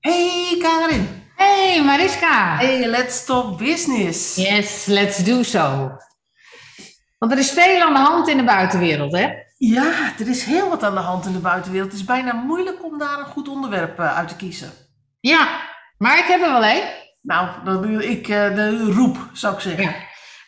Hey Karin. Hey Mariska. Hey, let's talk business. Yes, let's do so. Want er is veel aan de hand in de buitenwereld, hè? Ja, er is heel wat aan de hand in de buitenwereld. Het is bijna moeilijk om daar een goed onderwerp eh, uit te kiezen. Ja, maar ik heb er wel één. Nou, dan doe ik uh, de roep, zou ik zeggen. Ja.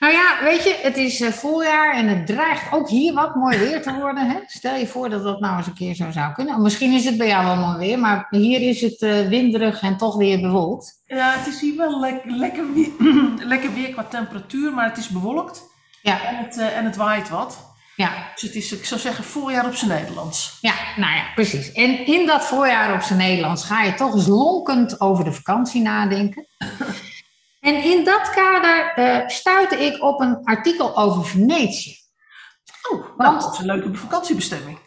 Nou ja, weet je, het is uh, voorjaar en het dreigt ook hier wat mooi weer te worden. Hè? Stel je voor dat dat nou eens een keer zo zou kunnen. Misschien is het bij jou wel mooi weer, maar hier is het uh, winderig en toch weer bewolkt. Ja, het is hier wel le lekker, weer, lekker weer qua temperatuur, maar het is bewolkt. Ja. En het, uh, en het waait wat. Ja. Dus het is, ik zou zeggen, voorjaar op zijn Nederlands. Ja, nou ja, precies. En in dat voorjaar op zijn Nederlands ga je toch eens lonkend over de vakantie nadenken. En in dat kader uh, stuitte ik op een artikel over Venetië. Oh, nou, Want, dat is een leuke vakantiebestemming.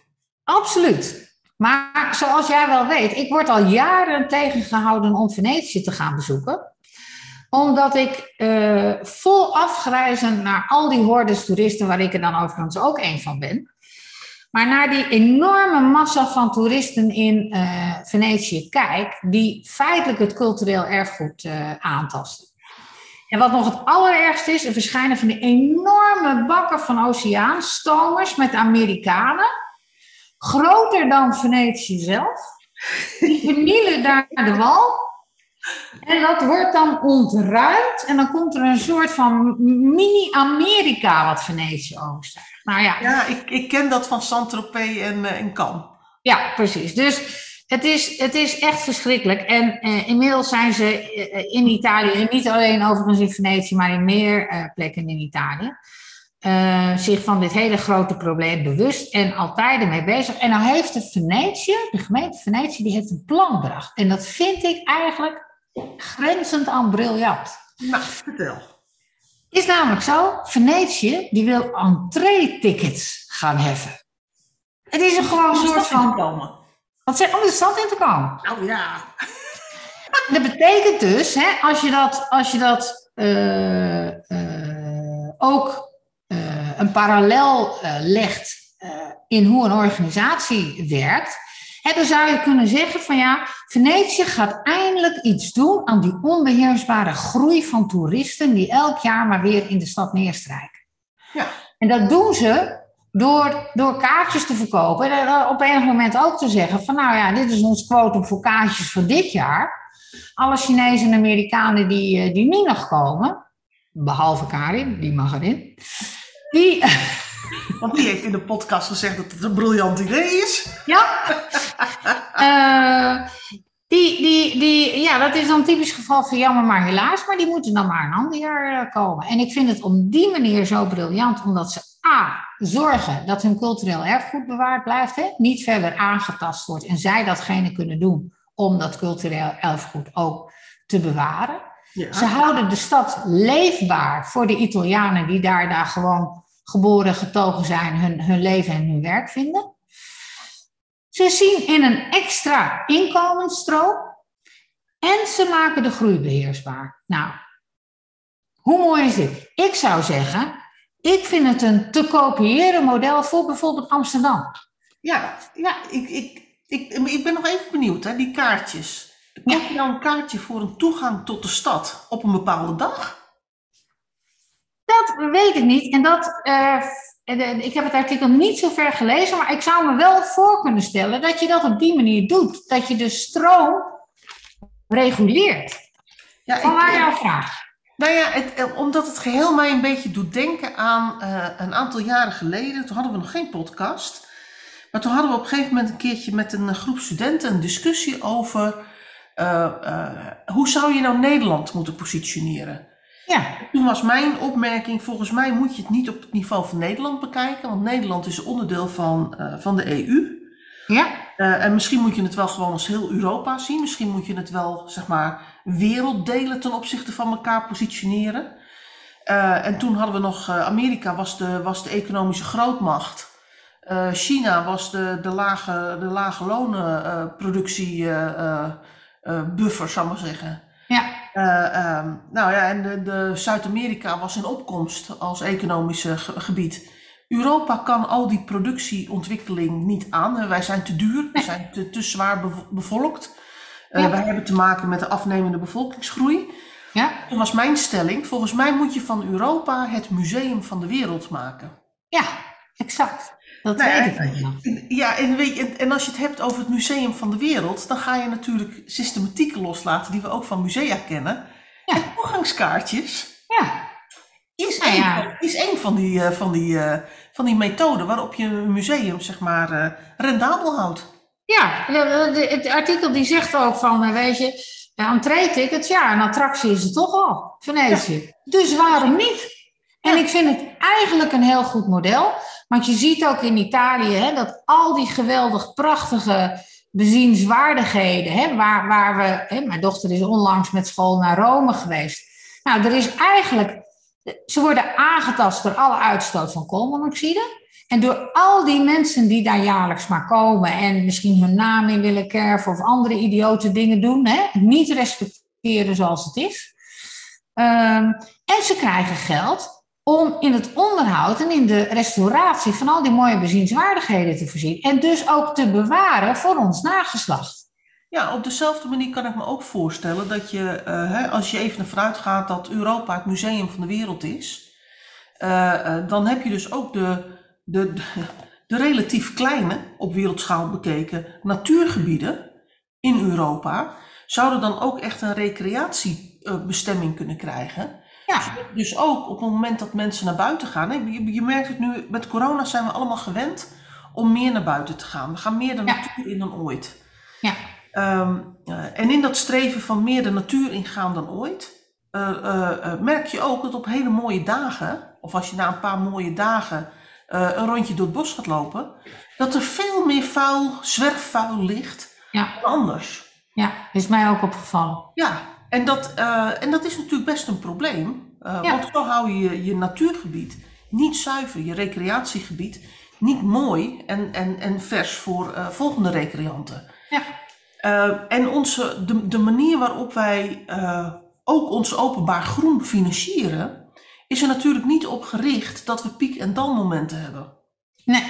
Absoluut. Maar zoals jij wel weet, ik word al jaren tegengehouden om Venetië te gaan bezoeken. Omdat ik uh, vol afgrijzen naar al die hordes toeristen, waar ik er dan overigens ook een van ben. Maar naar die enorme massa van toeristen in uh, Venetië kijk, die feitelijk het cultureel erfgoed aantasten. En wat nog het allerergste is, er verschijnen van die enorme bakken van oceaanstomers met Amerikanen. Groter dan Venetië zelf. Die vernielen daar de wal. En dat wordt dan ontruimd. En dan komt er een soort van mini-Amerika wat Venetië oogst. Nou ja, ja ik, ik ken dat van Saint-Tropez en, uh, en Cannes. Ja, precies. Dus het is, het is echt verschrikkelijk. En uh, inmiddels zijn ze uh, in Italië, niet alleen overigens in Venetië, maar in meer uh, plekken in Italië, zich van dit hele grote probleem bewust en altijd ermee bezig. En nou heeft de Venetië, de gemeente Venetië, die heeft een plan bedacht. En dat vind ik eigenlijk grenzend aan briljant. Nou, vertel. Is namelijk zo, Venetië die wil entree-tickets gaan heffen. Het is een gewoon een soort van... Wat zeg, om de stad in te komen. Nou ja. Dat betekent dus, hè, als je dat, als je dat uh, uh, ook uh, een parallel legt in hoe een organisatie werkt, hè, dan zou je kunnen zeggen van ja, Venetië gaat eindelijk iets doen aan die onbeheersbare groei van toeristen die elk jaar maar weer in de stad neerstrijken. Ja. En dat doen ze door, door kaartjes te verkopen en op enig moment ook te zeggen van nou ja, dit is ons quotum voor kaartjes voor dit jaar. Alle Chinezen en Amerikanen die, die nu nog komen, behalve Karin, die mag erin, die... Want die heeft in de podcast gezegd dat het een briljant idee is. Ja. uh, die, die, die, ja, dat is dan typisch geval van jammer maar helaas, maar die moeten dan maar een ander jaar komen. En ik vind het op die manier zo briljant, omdat ze A, zorgen dat hun cultureel erfgoed bewaard blijft, hè? niet verder aangetast wordt en zij datgene kunnen doen om dat cultureel erfgoed ook te bewaren. Ja. Ze houden de stad leefbaar voor de Italianen die daar, daar gewoon geboren, getogen zijn, hun, hun leven en hun werk vinden. Ze zien in een extra inkomensstroom en ze maken de groei beheersbaar. Nou, hoe mooi is dit? Ik zou zeggen, ik vind het een te kopiëren model voor bijvoorbeeld Amsterdam. Ja, ja ik, ik, ik, ik ben nog even benieuwd, hè, die kaartjes. Koop je nou een kaartje voor een toegang tot de stad op een bepaalde dag? Dat weet ik niet. En dat, uh, ik heb het artikel niet zo ver gelezen, maar ik zou me wel voor kunnen stellen dat je dat op die manier doet. Dat je de stroom reguleert. Ja, Vanwaar jouw vraag? Nou ja, het, omdat het geheel mij een beetje doet denken aan uh, een aantal jaren geleden. Toen hadden we nog geen podcast. Maar toen hadden we op een gegeven moment een keertje met een groep studenten een discussie over uh, uh, hoe zou je nou Nederland moeten positioneren. Ja. Toen was mijn opmerking, volgens mij moet je het niet op het niveau van Nederland bekijken, want Nederland is onderdeel van, van de EU. Ja. en misschien moet je het wel gewoon als heel Europa zien. Misschien moet je het wel, zeg maar, werelddelen ten opzichte van elkaar positioneren. Uh, en toen hadden we nog, uh, Amerika was de, was de economische grootmacht. Uh, China was de, de lage, de lage lonenproductie buffer, zou ik maar zeggen. Ja. Um, nou ja, en de, de Zuid-Amerika was in opkomst als economische ge gebied. Europa kan al die productieontwikkeling niet aan. Wij zijn te duur, we zijn te, te zwaar bevolkt. Uh, Ja. Wij hebben te maken met de afnemende bevolkingsgroei. Ja, Toen was mijn stelling, volgens mij moet je van Europa het museum van de wereld maken. ja exact. Dat Nou weet ik. Ja, en, weet je, en- als je het hebt over het museum van de wereld, dan ga je natuurlijk systematieken loslaten die we ook van musea kennen. Ja. En toegangskaartjes Ja, is Nou één, ja. van- is één van, die, eh, van, die, eh, van die methoden waarop je een museum zeg maar eh, rendabel houdt. Ja het artikel die zegt ook van, eh, weet je, entree-tickets, ja, een attractie is het toch al, Venetië. Dus waarom niet? En ik vind het eigenlijk een heel goed model. Want je ziet ook in Italië hè, dat al die geweldig prachtige bezienswaardigheden, hè, waar, waar we, hè, mijn dochter is onlangs met school naar Rome geweest. Nou, er is eigenlijk, ze worden aangetast door alle uitstoot van koolmonoxide. En door al die mensen die daar jaarlijks maar komen en misschien hun naam in willen kerven of andere idiote dingen doen, hè, niet respecteren zoals het is. Ehm, en ze krijgen geld om in het onderhoud en in de restauratie van al die mooie bezienswaardigheden te voorzien. En dus ook te bewaren voor ons nageslacht. Ja, op dezelfde manier kan ik me ook voorstellen dat je, eh, als je even ervan uitgaat dat Europa het museum van de wereld is, eh, eh, dan heb je dus ook de, de, de, relatief kleine, op wereldschaal bekeken, natuurgebieden in Europa, zouden dan ook echt een recreatiebestemming kunnen krijgen. Ja, Dus ook op het moment dat mensen naar buiten gaan. Je, je merkt het nu, met corona zijn we allemaal gewend om meer naar buiten te gaan. We gaan meer de Ja. natuur in dan ooit. ja, Ehm, eh, en in dat streven van meer de natuur ingaan dan ooit, eh, eh, merk je ook dat op hele mooie dagen, of als je na een paar mooie dagen eh, een rondje door het bos gaat lopen, dat er veel meer vuil, zwerfvuil ligt ja, dan anders. ja, is mij ook opgevallen. Ja, en dat, eh, en dat is natuurlijk best een probleem. eh, Ja. Want zo hou je je natuurgebied niet zuiver, je recreatiegebied niet mooi en, en, en vers voor volgende recreanten. Ja. En onze, de, de manier waarop wij ook ons openbaar groen financieren, is er natuurlijk niet op gericht dat we piek- en dalmomenten hebben. Nee,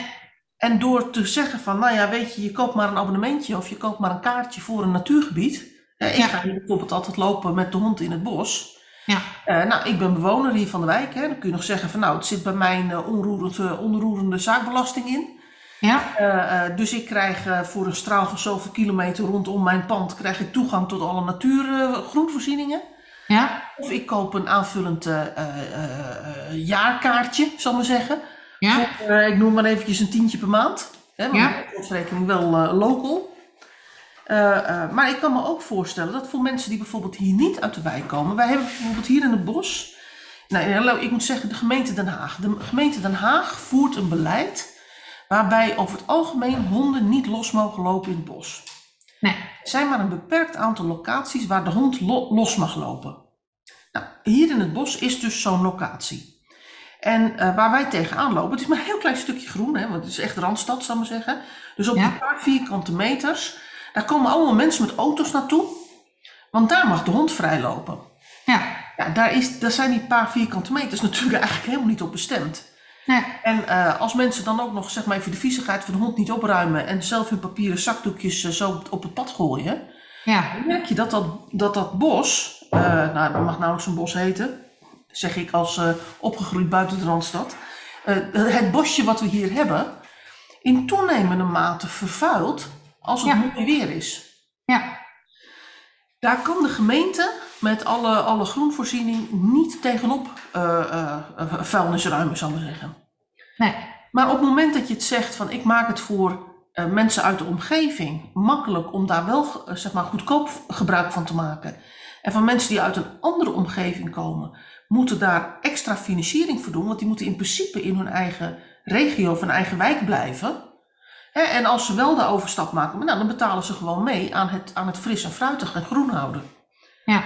En door te zeggen van, nou ja, weet je, je koopt maar een abonnementje of je koopt maar een kaartje voor een natuurgebied. Ik Ja. ga hier bijvoorbeeld altijd lopen met de hond in het bos. ja, Eh, nou, ik ben bewoner hier van de wijk. Hè. Dan kun je nog zeggen van, nou, het zit bij mijn eh, onroerend, eh, onroerende zaakbelasting in. ja, dus ik krijg voor een straal van zoveel kilometer rondom mijn pand krijg ik toegang tot alle natuurgroenvoorzieningen. Ja, of ik koop een aanvullend eh, eh, eh, jaarkaartje, zal ik maar zeggen. ja, Voor, ik noem maar eventjes een tientje per maand. Hè, want Ja. de wel local. Maar ik kan me ook voorstellen dat voor mensen die bijvoorbeeld hier niet uit de wijk komen. Wij hebben bijvoorbeeld hier in het bos. Nou, ik moet zeggen, de gemeente Den Haag. De gemeente Den Haag voert een beleid waarbij over het algemeen honden niet los mogen lopen in het bos. nee, Er zijn maar een beperkt aantal locaties waar de hond lo- los mag lopen. Nou, hier in het bos is dus zo'n locatie. En eh, waar wij tegenaan lopen, het is maar een heel klein stukje groen, hè, want het is echt Randstad, zal ik maar zeggen. Dus op Ja. een paar vierkante meters, daar komen allemaal mensen met auto's naartoe. Want daar mag de hond vrij lopen. ja, Ja, daar, is, daar zijn die paar vierkante meters natuurlijk eigenlijk helemaal niet op bestemd. nee, En eh, als mensen dan ook nog zeg maar even de viezigheid van de hond niet opruimen en zelf hun papieren zakdoekjes eh, zo op het pad gooien, ja, dan merk je dat dat, dat, dat bos, eh, nou dat mag nauwelijks een bos heten, zeg ik als eh, opgegroeid buiten de Randstad, eh, het bosje wat we hier hebben, in toenemende mate vervuilt als het Ja. mooi weer is. ja, Daar kan de gemeente met alle, alle groenvoorziening niet tegenop eh, vuilnisruimen, zal ik zeggen. nee, Maar op het moment dat je het zegt van ik maak het voor mensen uit de omgeving makkelijk om daar wel zeg maar goedkoop gebruik van te maken. En van mensen die uit een andere omgeving komen, moeten daar extra financiering voor doen, want die moeten in principe in hun eigen regio of hun eigen wijk blijven. En als ze wel de overstap maken, nou, dan betalen ze gewoon mee aan het, aan het fris en fruitig en groen houden. ja.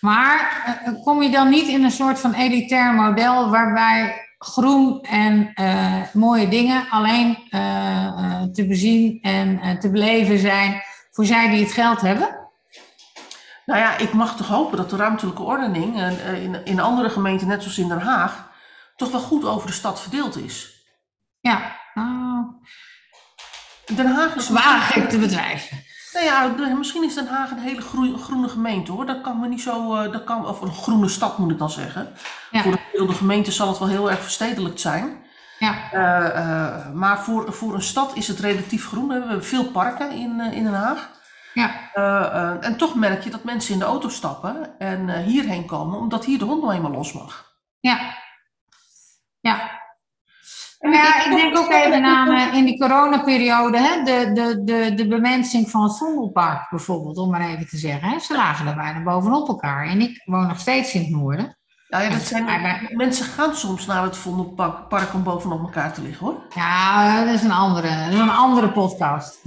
Maar eh, kom je dan niet in een soort van elitair model waarbij groen en eh, mooie dingen alleen eh, te bezien en te beleven zijn voor zij die het geld hebben? Nou ja, ik mag toch hopen dat de ruimtelijke ordening eh, eh, in, in andere gemeenten, net zoals in Den Haag, toch wel goed over de stad verdeeld is. Ja, nou, Den Haag is waag ik te betwijfelen. Nou ja, misschien is Den Haag een hele groene gemeente hoor. Dat kan me niet zo, eh, dat kan, of een groene stad moet ik dan zeggen. Ja. Voor de gemiddelde gemeente zal het wel heel erg verstedelijkt zijn. Ja, maar voor, voor een stad is het relatief groen. We hebben veel parken in, in Den Haag. Ja, Eh, eh, en toch merk je dat mensen in de auto stappen en eh, hierheen komen, omdat hier de hond nou eenmaal los mag. ja. Ja, En ja ik denk ook even aan eh, in die coronaperiode, hè, de, de, de, de bemensing van het Vondelpark bijvoorbeeld, om maar even te zeggen. Hè. Ze lagen er bijna bovenop elkaar. En ik woon nog steeds in het noorden. Ja, ja, dat zijn, Maar mensen gaan soms naar het Vondelpark park om bovenop elkaar te liggen hoor. Ja, dat is een andere, dat is een andere podcast.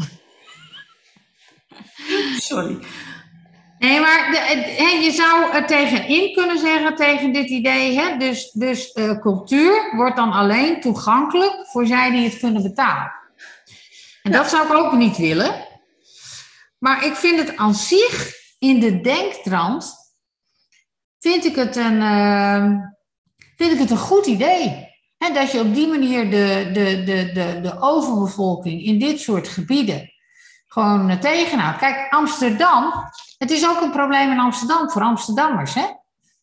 Sorry. Nee, maar de, je zou er tegenin kunnen zeggen tegen dit idee. Hè? Dus, dus eh, cultuur wordt dan alleen toegankelijk voor zij die het kunnen betalen. En dat zou ik ook niet willen. Maar ik vind het aan zich in de denktrand. Vind ik het een, eh, vind ik het een goed idee. Hè, dat je op die manier de, de, de, de, de overbevolking in dit soort gebieden gewoon eh, tegenhoudt. Kijk, Amsterdam het is ook een probleem in Amsterdam voor Amsterdammers. Hè?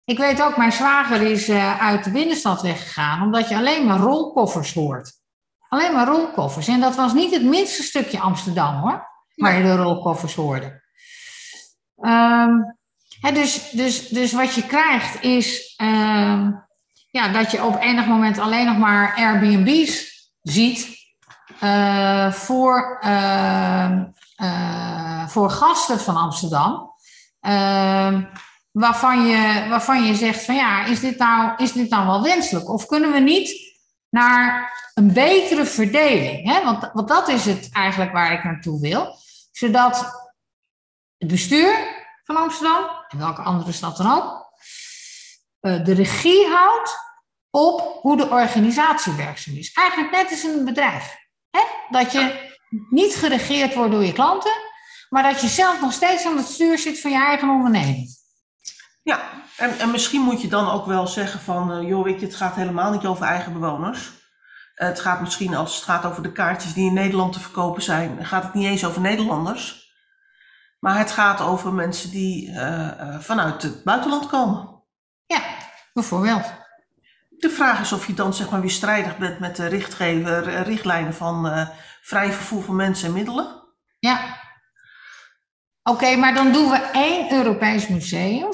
Ik weet ook, mijn zwager is eh, uit de binnenstad weggegaan, omdat je alleen maar rolkoffers hoort. Alleen maar rolkoffers. En dat was niet het minste stukje Amsterdam hoor, waar je de rolkoffers hoorde. Ehm, dus, dus, dus wat je krijgt is ehm, ja, dat je op enig moment alleen nog maar Airbnb's ziet eh, voor, ehm, eh, voor gasten van Amsterdam. Ehm, waarvan, je, waarvan je zegt van ja, is dit, nou, is dit nou wel wenselijk? Of kunnen we niet naar een betere verdeling? Hè? Want, want dat is het eigenlijk waar ik naartoe wil. Zodat het bestuur van Amsterdam, en welke andere stad dan ook, eh, de regie houdt op hoe de organisatie werkzaam is. Eigenlijk net als een bedrijf. Hè? Dat je niet geregeerd wordt door je klanten, maar dat je zelf nog steeds aan het stuur zit van je eigen onderneming. Ja, en, en misschien moet je dan ook wel zeggen van, eh, joh, weet je, het gaat helemaal niet over eigen bewoners. Eh, het gaat misschien, als het gaat over de kaartjes die in Nederland te verkopen zijn, gaat het niet eens over Nederlanders. Maar het gaat over mensen die eh, vanuit het buitenland komen. Ja, bijvoorbeeld. De vraag is of je dan zeg maar weer strijdig bent met de richtgever, eh, richtlijnen van eh, vrij vervoer van mensen en middelen. Ja. Oké, maar dan doen we één Europees museum.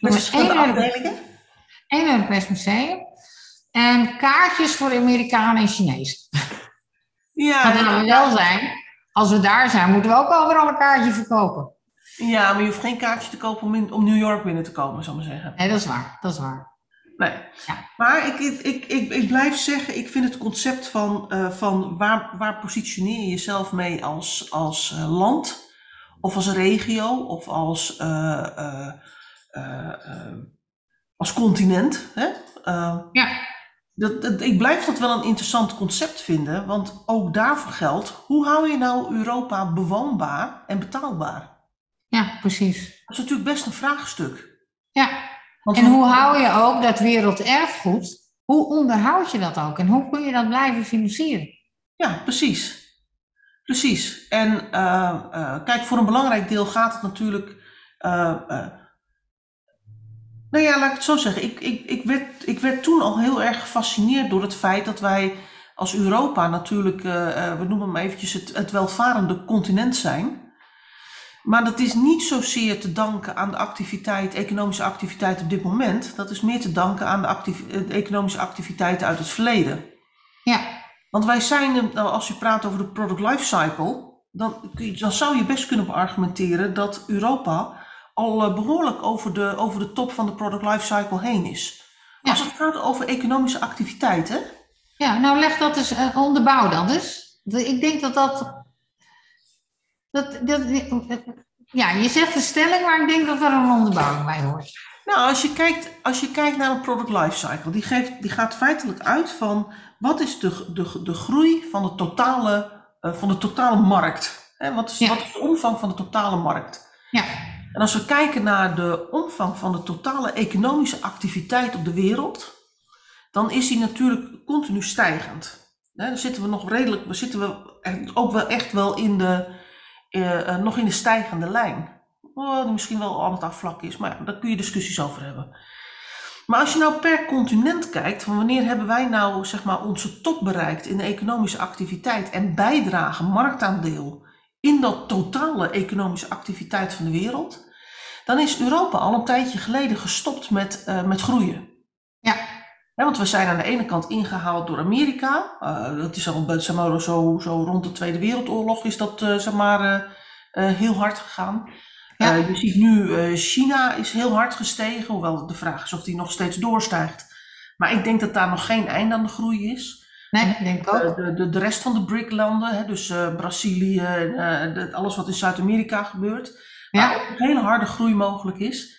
Met één verschillende afdelingen. Eén Europees museum. En kaartjes voor Amerikanen en Chinezen. Ja, laten we wel zijn, als we daar zijn, moeten we ook overal een kaartje verkopen. ja, maar je hoeft geen kaartje te kopen om, in, om New York binnen te komen, zal ik maar zeggen. Nee, dat is waar. Dat is waar. Nee. Ja. Maar ik, ik, ik, ik, ik blijf zeggen, ik vind het concept van, eh, van waar, waar positioneer je jezelf mee als, als eh, land, of als regio, of als, eh, eh, eh, eh, als continent. Hè? Ja. dat, dat, ik blijf dat wel een interessant concept vinden, want ook daarvoor geldt, hoe hou je nou Europa bewoonbaar en betaalbaar? Ja, precies. Dat is natuurlijk best een vraagstuk. Ja. Want En hoe hou je ook dat werelderfgoed? Hoe onderhoud je dat ook? En hoe kun je dat blijven financieren? Ja, precies. Precies. En eh, eh, kijk, voor een belangrijk deel gaat het natuurlijk. eh, nou ja, laat ik het zo zeggen. Ik, ik, ik, werd, ik werd toen al heel erg gefascineerd door het feit dat wij als Europa natuurlijk, we noemen maar eventjes het, het welvarende continent zijn. Maar dat is niet zozeer te danken aan de activiteit, economische activiteit op dit moment. Dat is meer te danken aan de, eh, de economische activiteiten uit het verleden. Ja, Want wij zijn, nou, als je praat over de product life cycle, dan, zou je best kunnen beargumenteren dat Europa al eh, behoorlijk over de, over de top van de product life cycle heen is. Ja. Als het gaat over economische activiteiten, ja nou leg dat eens eh, onderbouw dan dus. Ik denk dat dat, dat, dat... Ja, je zegt een stelling, maar ik denk dat er een onderbouwing bij hoort. nou, als je kijkt, als je kijkt naar een product life cycle, die, geeft, die gaat feitelijk uit van wat is de, de, de groei van de totale, eh, van de totale markt. Hè, wat, is, Ja. wat is de omvang van de totale markt? Ja, En als we kijken naar de omvang van de totale economische activiteit op de wereld, dan is die natuurlijk continu stijgend. Hè, dan zitten we nog redelijk, we zitten we ook wel echt wel in de, uh, nog in de stijgende lijn. Oh, misschien wel aan het afvlakken is, maar daar kun je discussies over hebben. Maar als je nou per continent kijkt, van wanneer hebben wij nou zeg maar, onze top bereikt in de economische activiteit en bijdrage, marktaandeel in dat totale economische activiteit van de wereld, dan is Europa al een tijdje geleden gestopt met, uh, met groeien. Want we zijn aan de ene kant ingehaald door Amerika. Uh, dat is al zeg maar, zo, zo rond de Tweede Wereldoorlog is dat uh, zeg maar, heel hard gegaan. Ja. je ziet nu China is heel hard gestegen, hoewel de vraag is of die nog steeds doorstijgt. Maar ik denk dat daar nog geen einde aan de groei is. Nee, ik denk ook. De, de, de rest van de BRIC-landen, dus Brazilië en alles wat in Zuid-Amerika gebeurt, ja. waar een hele harde groei mogelijk is.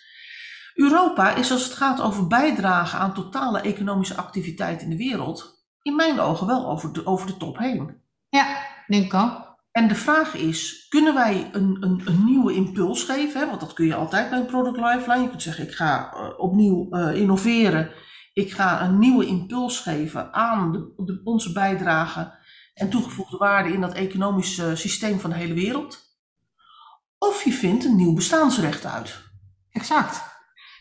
Europa is als het gaat over bijdragen aan totale economische activiteit in de wereld, in mijn ogen wel over de, over de top heen. Ja, denk ik ook. En de vraag is, kunnen wij een, een, een nieuwe impuls geven? Hè? Want dat kun je altijd bij een product lifeline. Je kunt zeggen, ik ga uh, opnieuw uh, innoveren. Ik ga een nieuwe impuls geven aan de, de, onze bijdrage en toegevoegde waarde in dat economische systeem van de hele wereld. Of je vindt een nieuw bestaansrecht uit. Exact.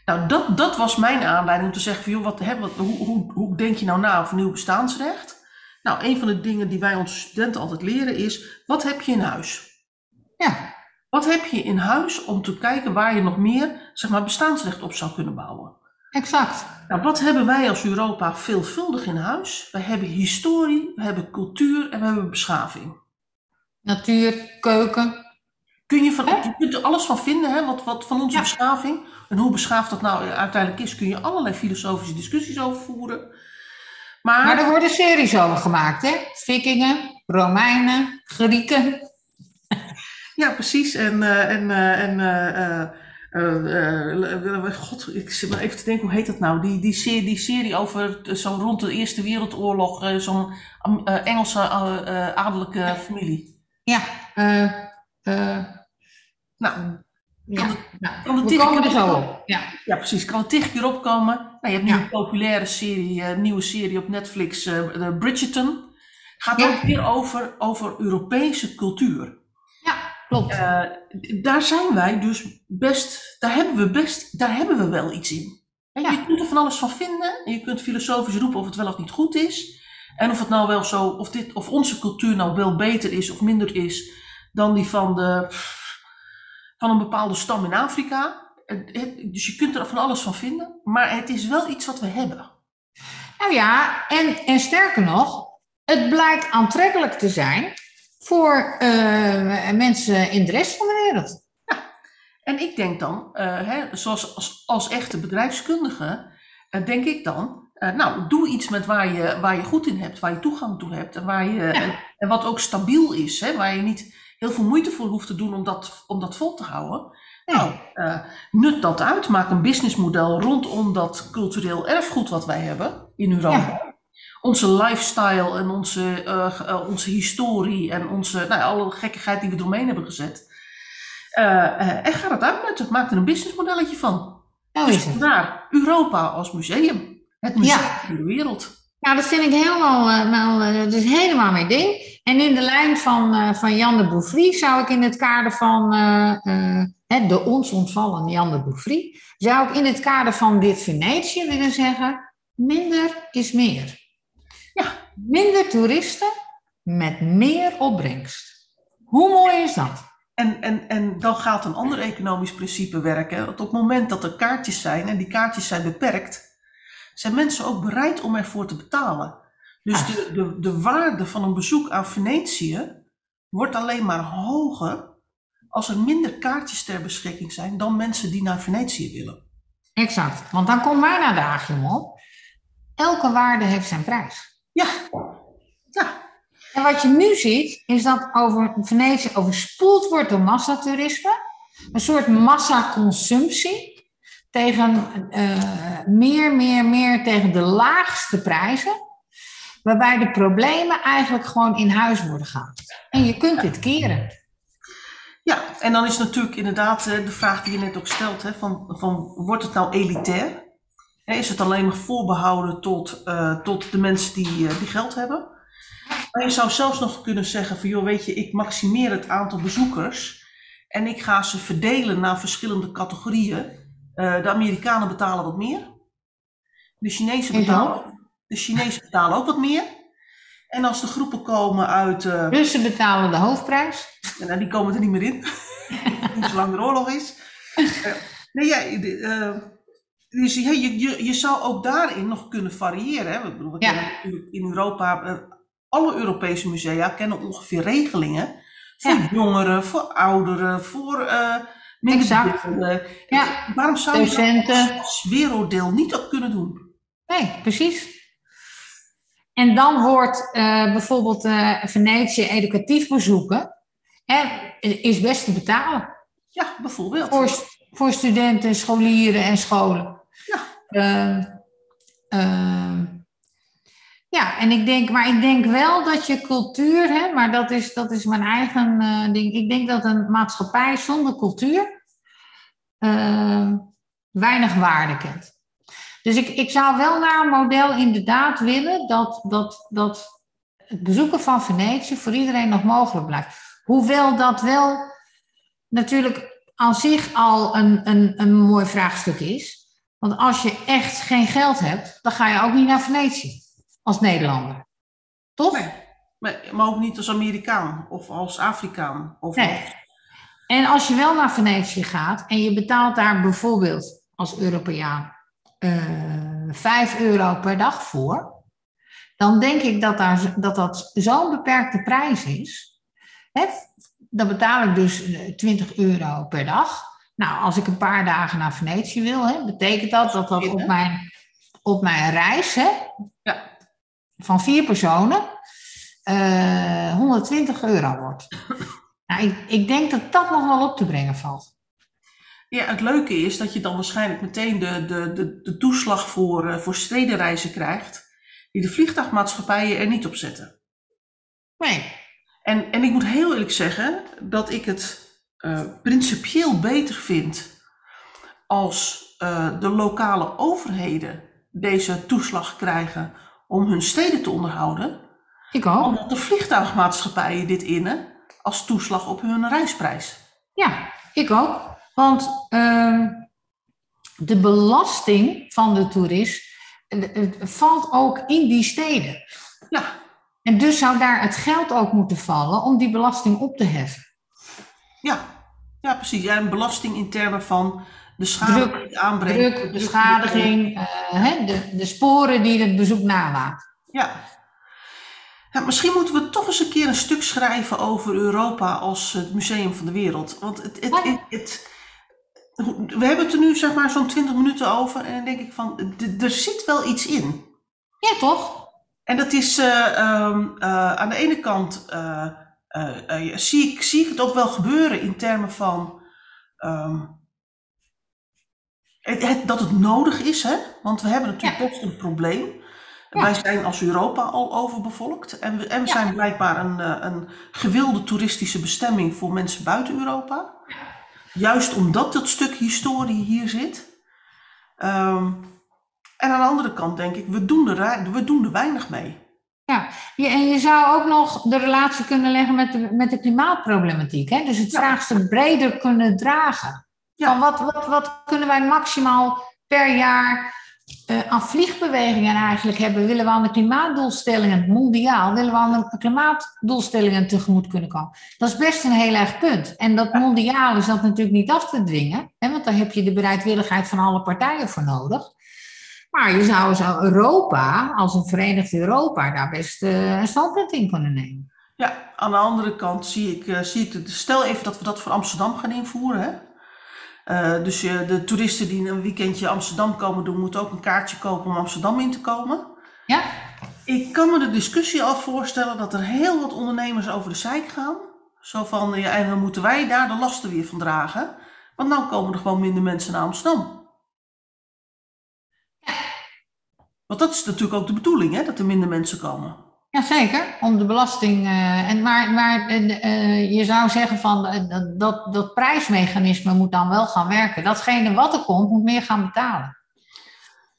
Nou, dat, dat was mijn aanleiding om te zeggen: van, joh, wat, hè, wat, hoe, hoe, hoe denk je nou na over nieuw bestaansrecht? Nou, een van de dingen die wij onze studenten altijd leren is: wat heb je in huis? Ja. Wat heb je in huis om te kijken waar je nog meer zeg maar, bestaansrecht op zou kunnen bouwen? Exact. Nou, wat hebben wij als Europa veelvuldig in huis? We hebben historie, we hebben cultuur en we hebben beschaving. Natuur, keuken, Kun je, van, je kunt er alles van vinden, hè, wat, wat van onze beschaving. En hoe beschaafd dat nou uiteindelijk is, kun je allerlei filosofische discussies over voeren. Maar, maar er worden series over gemaakt, hè? Vikingen, Romeinen, Grieken. Ja, precies. En, uh, en, uh, en uh, god, ik zit maar even te denken, hoe heet dat nou? Die, die, serie, die serie over zo rond de Eerste Wereldoorlog, zo'n Engelse adellijke familie. Ja, nou, ja, kan het, nou, kan het er zo op. Ja. ja, precies. Kan het tig keer opkomen. Nou, je hebt nu een populaire serie, uh, nieuwe serie op Netflix, uh, Bridgerton. Gaat ook weer over, over Europese cultuur. Ja, klopt. Uh, daar zijn wij dus best, daar hebben we best, daar hebben we wel iets in. Ja. Je kunt er van alles van vinden. En je kunt filosofisch roepen of het wel of niet goed is. En of het nou wel zo, of, dit, of onze cultuur nou wel beter is of minder is dan die van de van een bepaalde stam in Afrika. dus je kunt er van alles van vinden, maar het is wel iets wat we hebben. Nou ja, en, en sterker nog, het blijkt aantrekkelijk te zijn voor uh, mensen in de rest van de wereld. Ja, en ik denk dan, uh, hè, zoals als, als echte bedrijfskundige, uh, denk ik dan, nou, doe iets met waar je, waar je goed in hebt, waar je toegang toe hebt en, waar je, ja. en, en, wat ook stabiel is, hè, waar je niet heel veel moeite voor hoeft te doen om dat, om dat vol te houden. Nou, uh, nut dat uit. Maak een businessmodel rondom dat cultureel erfgoed wat wij hebben in Europa. Onze lifestyle en onze, uh, onze historie en onze, nou, alle gekkigheid die we eromheen hebben gezet. En ga dat uitnutten. Maak er een businessmodelletje van. Nou dus vandaar Europa als museum. Het museum ja. de wereld. Ja, dat vind ik helemaal, nou, dat is helemaal mijn ding. En in de lijn van, uh, van Jan de Bouffry zou ik in het kader van uh, de ons ontvallen Jan de Bouffry, zou ik in het kader van dit Venetië willen zeggen, minder is meer. Ja, minder toeristen met meer opbrengst. Hoe mooi is dat? En, en, en dan gaat een ander economisch principe werken. Op het moment dat er kaartjes zijn en die kaartjes zijn beperkt, zijn mensen ook bereid om ervoor te betalen. Dus de, de, de waarde van een bezoek aan Venetië wordt alleen maar hoger als er minder kaartjes ter beschikking zijn dan mensen die naar Venetië willen. Exact, want dan komen wij naar de agium op. Elke waarde heeft zijn prijs. Ja, ja. En wat je nu ziet, is dat over Venetië overspoeld wordt door massatoerisme. Een soort massaconsumptie tegen uh, meer, meer, meer tegen de laagste prijzen waarbij de problemen eigenlijk gewoon in huis worden gehaald. En je kunt dit keren. Ja, en dan is natuurlijk inderdaad eh, de vraag die je net ook stelt, hè, van, van wordt het nou elitair? Is het alleen maar voorbehouden tot, uh, tot de mensen die, die geld hebben? Maar je zou zelfs nog kunnen zeggen van, joh, weet je, ik maximeer het aantal bezoekers en ik ga ze verdelen naar verschillende categorieën. Uh, de Amerikanen betalen wat meer. De Chinezen betalen, de Chinezen betalen ook wat meer. En als de groepen komen uit... Uh, Russen betalen de hoofdprijs. Nou, die komen er niet meer in. niet zolang er oorlog is. Uh, nee, ja, dus je, je, je zou ook daarin nog kunnen variëren. Hè? Ik bedoel, we ja. in Europa, alle Europese musea kennen ongeveer regelingen. Voor ja. jongeren, voor ouderen, voor uh, Exact. Ja. Waarom zou je dat als werelddeel niet ook kunnen doen? Nee, precies. En dan hoort uh, bijvoorbeeld uh, Venetië educatief bezoeken, hè, is best te betalen. Ja, bijvoorbeeld. Voor, voor studenten, scholieren en scholen. Ja. Uh, ja, en ik denk, maar ik denk wel dat je cultuur, hè, maar dat is, dat is mijn eigen uh, ding. Ik denk dat een maatschappij zonder cultuur uh, weinig waarde kent. Dus ik, ik zou wel naar een model inderdaad willen dat, dat, dat het bezoeken van Venetië voor iedereen nog mogelijk blijft. Hoewel dat wel natuurlijk aan zich al een, een, een mooi vraagstuk is. Want als je echt geen geld hebt, dan ga je ook niet naar Venetië als Nederlander. Toch? Nee, maar, ook niet als Amerikaan of als Afrikaan. Of nee. En als je wel naar Venetië gaat en je betaalt daar bijvoorbeeld als Europeaan uh, eh, 5 euro per dag voor, dan denk ik dat daar, dat, dat zo'n beperkte prijs is. Hè? Dan betaal ik dus 20 euro per dag. Nou, als ik een paar dagen naar Venetië wil, hè, betekent dat dat dat op mijn, op mijn reis hè, ja. Van vier personen uh, eh, 120 euro wordt. Nou, ik, ik denk dat dat nog wel op te brengen valt. Ja, het leuke is dat je dan waarschijnlijk meteen de, de, de, de toeslag voor, uh, voor stedenreizen krijgt, die de vliegtuigmaatschappijen er niet op zetten. Nee. En, en ik moet heel eerlijk zeggen dat ik het uh, principieel beter vindt als uh, de lokale overheden deze toeslag krijgen om hun steden te onderhouden. Ik ook. Omdat de vliegtuigmaatschappijen dit innen als toeslag op hun reisprijs. Ja, ik ook. Want uh, de belasting van de toerist valt ook in die steden. Ja. En dus zou daar het geld ook moeten vallen om die belasting op te heffen. Ja, ja precies. Ja, een belasting in termen van de schade druk, aanbrengt. Druk, beschadiging, uh, de, de sporen die het bezoek nalaat. Ja. ja. Misschien moeten we toch eens een keer een stuk schrijven over Europa als het museum van de wereld. Want het, het, het, het we hebben het er nu zeg maar zo'n 20 minuten over en dan denk ik van, er zit wel iets in. Ja, toch? En dat is uh, um, uh, aan de ene kant uh, zie, ik, zie ik het ook wel gebeuren in termen van um, het, het, dat het nodig is, hè? want we hebben natuurlijk ja. best een probleem. Ja. Wij zijn als Europa al overbevolkt en we, en we ja. zijn blijkbaar een, eh, een gewilde toeristische bestemming voor mensen buiten Europa. Juist omdat dat stuk historie hier zit. Um, en aan de andere kant denk ik, we doen er, we doen er weinig mee. Ja, en je zou ook nog de relatie kunnen leggen met de, met de klimaatproblematiek. Hè? Dus het vraagstuk breder kunnen dragen. Ja. Van wat, wat, wat kunnen wij maximaal per jaar uh, aan vliegbewegingen eigenlijk hebben? Willen we aan de klimaatdoelstellingen, mondiaal, willen we aan de klimaatdoelstellingen tegemoet kunnen komen? Dat is best een heel erg punt. En dat mondiaal is dat natuurlijk niet af te dwingen, hè? want daar heb je de bereidwilligheid van alle partijen voor nodig. Maar je zou zo Europa, als een verenigd Europa, daar best uh, een standpunt in kunnen nemen. Ja, aan de andere kant zie ik, uh, zie ik stel even dat we dat voor Amsterdam gaan invoeren. Hè? Uh, dus de toeristen die een weekendje Amsterdam komen doen, moeten ook een kaartje kopen om Amsterdam in te komen. Ja. Ik kan me de discussie al voorstellen dat er heel wat ondernemers over de zeik gaan. Zo van, ja, en dan moeten wij daar de lasten weer van dragen. Want nou komen er gewoon minder mensen naar Amsterdam. Want dat is natuurlijk ook de bedoeling, hè, dat er minder mensen komen. Jazeker, om de belasting. Uh, en maar maar uh, je zou zeggen van uh, dat, dat prijsmechanisme moet dan wel gaan werken. Datgene wat er komt, moet meer gaan betalen.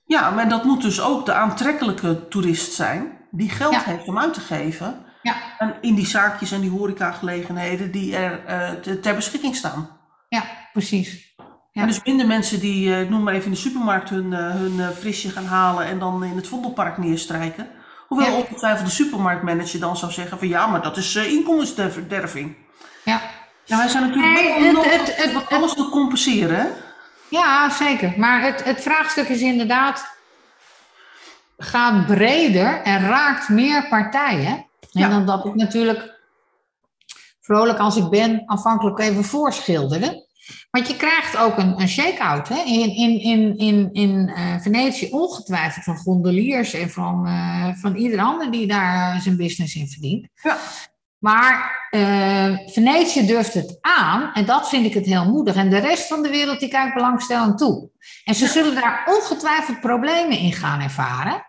Ja, maar dat moet dus ook de aantrekkelijke toerist zijn, die geld ja. heeft om uit te geven. Ja. En in die zaakjes en die horecagelegenheden die er eh, te- ter beschikking staan. Ja, precies. Ja. En dus minder mensen die, eh, noem maar even in de supermarkt, hun, eh, hun eh, frisje gaan halen en dan in het Vondelpark neerstrijken. Hoewel Ja. ongetwijfeld de supermarktmanager dan zou zeggen van ja, maar dat is eh, inkomensderving. Ja. Nou, wij zijn natuurlijk Nee, wel het- het- het- alles wil compenseren, hè? Ja, zeker. Maar het, het vraagstuk is inderdaad, gaat breder en raakt meer partijen. En Ja. dan dat ik natuurlijk, vrolijk als ik ben, aanvankelijk even voorschilderde. Want je krijgt ook een, een shake-out. Hè? In, in, in, in, in eh, Venetië ongetwijfeld van gondeliers en van, eh, van ieder ander die daar zijn business in verdient. Ja. Maar eh, Venetië durft het aan en dat vind ik het heel moedig. En de rest van de wereld die kijkt belangstellend toe. En ze zullen daar ongetwijfeld problemen in gaan ervaren.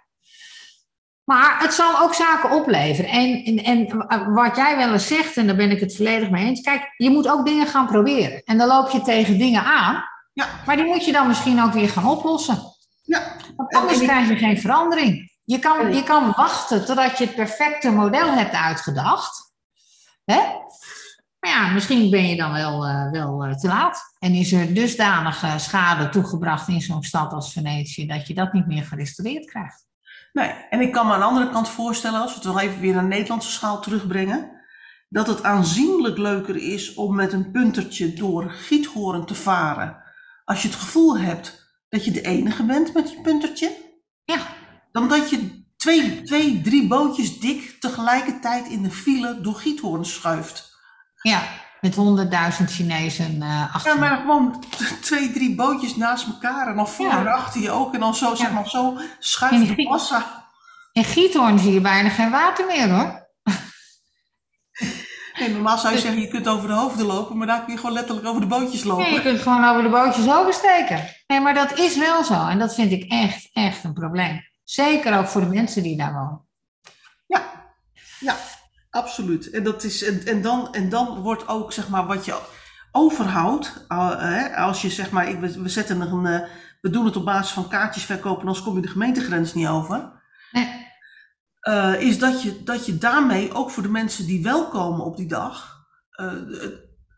Maar het zal ook zaken opleveren. En, en, en wat jij wel eens zegt, en daar ben ik het volledig mee eens. Kijk, je moet ook dingen gaan proberen. En dan loop je tegen dingen aan. Ja. Maar die moet je dan misschien ook weer gaan oplossen. Ja. Want anders krijg je geen verandering. Je kan, je kan wachten totdat je het perfecte model hebt uitgedacht. Hè? Maar ja, misschien ben je dan wel, eh, wel eh, te laat. En is er dusdanige schade toegebracht in zo'n stad als Venetië dat je dat niet meer gerestaureerd krijgt. Nee, en ik kan me aan de andere kant voorstellen, als we het wel even weer naar de Nederlandse schaal terugbrengen, dat het aanzienlijk leuker is om met een puntertje door Giethoorn te varen. Als je het gevoel hebt dat je de enige bent met je puntertje, Ja, dan dat je twee, twee drie bootjes dik tegelijkertijd in de file door Giethoorn schuift. ja met honderdduizend Chinezen eh achter. Ja, maar gewoon twee, drie bootjes naast elkaar en dan voor Ja. en achter je ook. En dan zo, zeg maar, zo In schuift de massa. In Giethoorn zie je bijna geen water meer hoor. Nee, normaal zou je zeggen, je kunt over de hoofden lopen, maar daar kun je gewoon letterlijk over de bootjes lopen. Nee, je kunt gewoon over de bootjes oversteken. Nee, maar dat is wel zo. En dat vind ik echt, echt een probleem. Zeker ook voor de mensen die daar wonen. Ja, ja, absoluut. En, dat is, en, en, dan, en dan wordt ook, zeg maar, wat je overhoudt, hè, als je, zeg maar, ik, we, zetten er een, uh, we doen het op basis van kaartjes verkopen, anders kom je de gemeentegrens niet over. Nee. Uh, is dat je, dat je daarmee ook voor de mensen die wel komen op die dag, uh,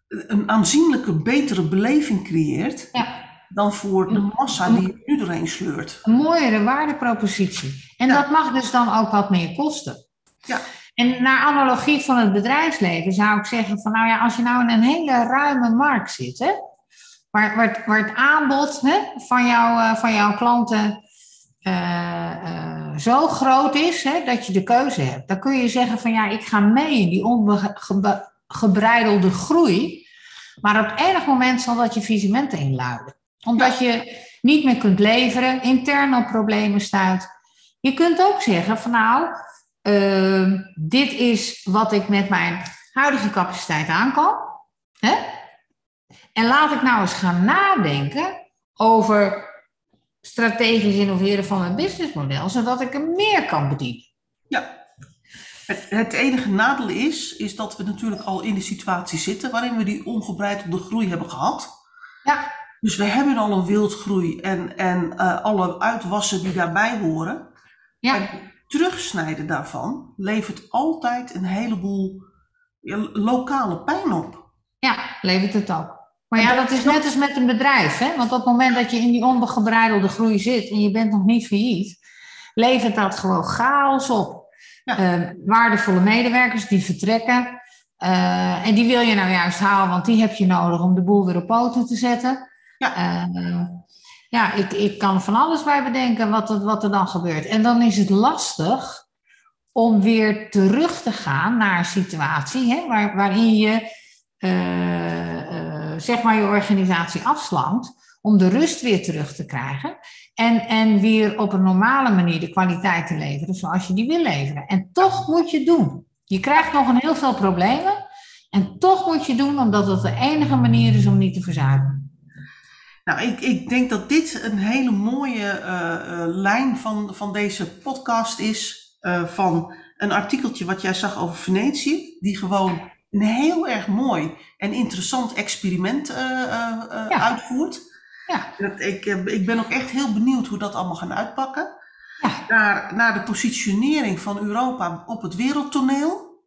een aanzienlijke betere beleving creëert. Ja. Dan voor de massa die je nu doorheen sleurt. Een mooiere waardepropositie. En Ja. dat mag dus dan ook wat meer kosten. Ja. En naar analogie van het bedrijfsleven zou ik zeggen van nou ja, als je nou in een hele ruime markt zit, hè, waar, waar, het, waar het aanbod hè, van, jou, uh, van jouw klanten uh, uh, zo groot is hè, dat je de keuze hebt, dan kun je zeggen van ja, ik ga mee in die ongebreidelde groei, maar op enig moment zal dat je visementen inluiden. Omdat je niet meer kunt leveren, intern op problemen stuit. Je kunt ook zeggen van nou, uh, dit is wat ik met mijn huidige capaciteit aan kan. Hè? En laat ik nou eens gaan nadenken over strategisch innoveren van mijn businessmodel, zodat ik er meer kan bedienen. Ja. Het, het, enige nadeel is, is dat we natuurlijk al in de situatie zitten waarin we die ongebreidelde groei hebben gehad. Ja. Dus we hebben al een wildgroei en, en uh, alle uitwassen die daarbij horen. Ja. En terugsnijden daarvan levert altijd een heleboel lokale pijn op. Ja, levert het ook. Maar ja, dat is net als met een bedrijf. Hè? Want op het moment dat je in die ongebreidelde groei zit en je bent nog niet failliet, levert dat gewoon chaos op. Ja. Uh, waardevolle medewerkers die vertrekken. Uh, en die wil je nou juist halen, want die heb je nodig om de boel weer op poten te zetten. Ja, uh, ja ik, ik kan van alles bij bedenken wat er, wat er dan gebeurt. En dan is het lastig om weer terug te gaan naar een situatie hè, waar, waarin je uh, zeg maar je organisatie afslankt, om de rust weer terug te krijgen en, en weer op een normale manier de kwaliteit te leveren zoals je die wil leveren. En toch moet je doen. Je krijgt nog een heel veel problemen en toch moet je doen omdat het de enige manier is om niet te verzuipen. Nou, ik, ik denk dat dit een hele mooie uh, uh, lijn van, van deze podcast is. Uh, van een artikeltje wat jij zag over Venetië, die gewoon een heel erg mooi en interessant experiment ja. uitvoert. Ja. Ik, ik ben ook echt heel benieuwd hoe dat allemaal gaat uitpakken. Ja. Naar, naar de positionering van Europa op het wereldtoneel.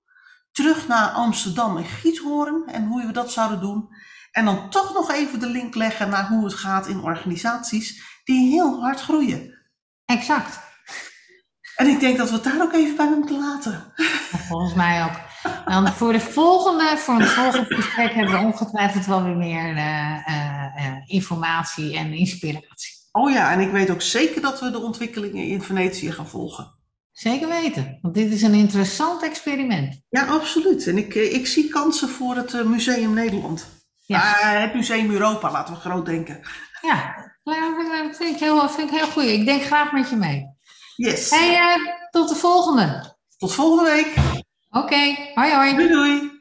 terug naar Amsterdam en Giethoorn en hoe we dat zouden doen. En dan toch nog even de link leggen naar hoe het gaat in organisaties die heel hard groeien. Exact. En ik denk dat we het daar ook even bij moeten laten. Volgens mij ook. Dan voor de volgende, voor het volgende gesprek hebben we ongetwijfeld wel weer meer uh, uh, informatie en inspiratie. Oh ja, en ik weet ook zeker dat we de ontwikkelingen in Venetië gaan volgen. Zeker weten, want dit is een interessant experiment. Ja, absoluut. En ik, ik zie kansen voor het Museum Nederland. Ja. Uh, het Museum Europa, laten we groot denken. Ja, dat vind ik heel, vind ik heel goed. Ik denk graag met je mee. Yes. Hey, uh, tot de volgende. Tot volgende week. Oké, okay. hoi hoi. Doei doei.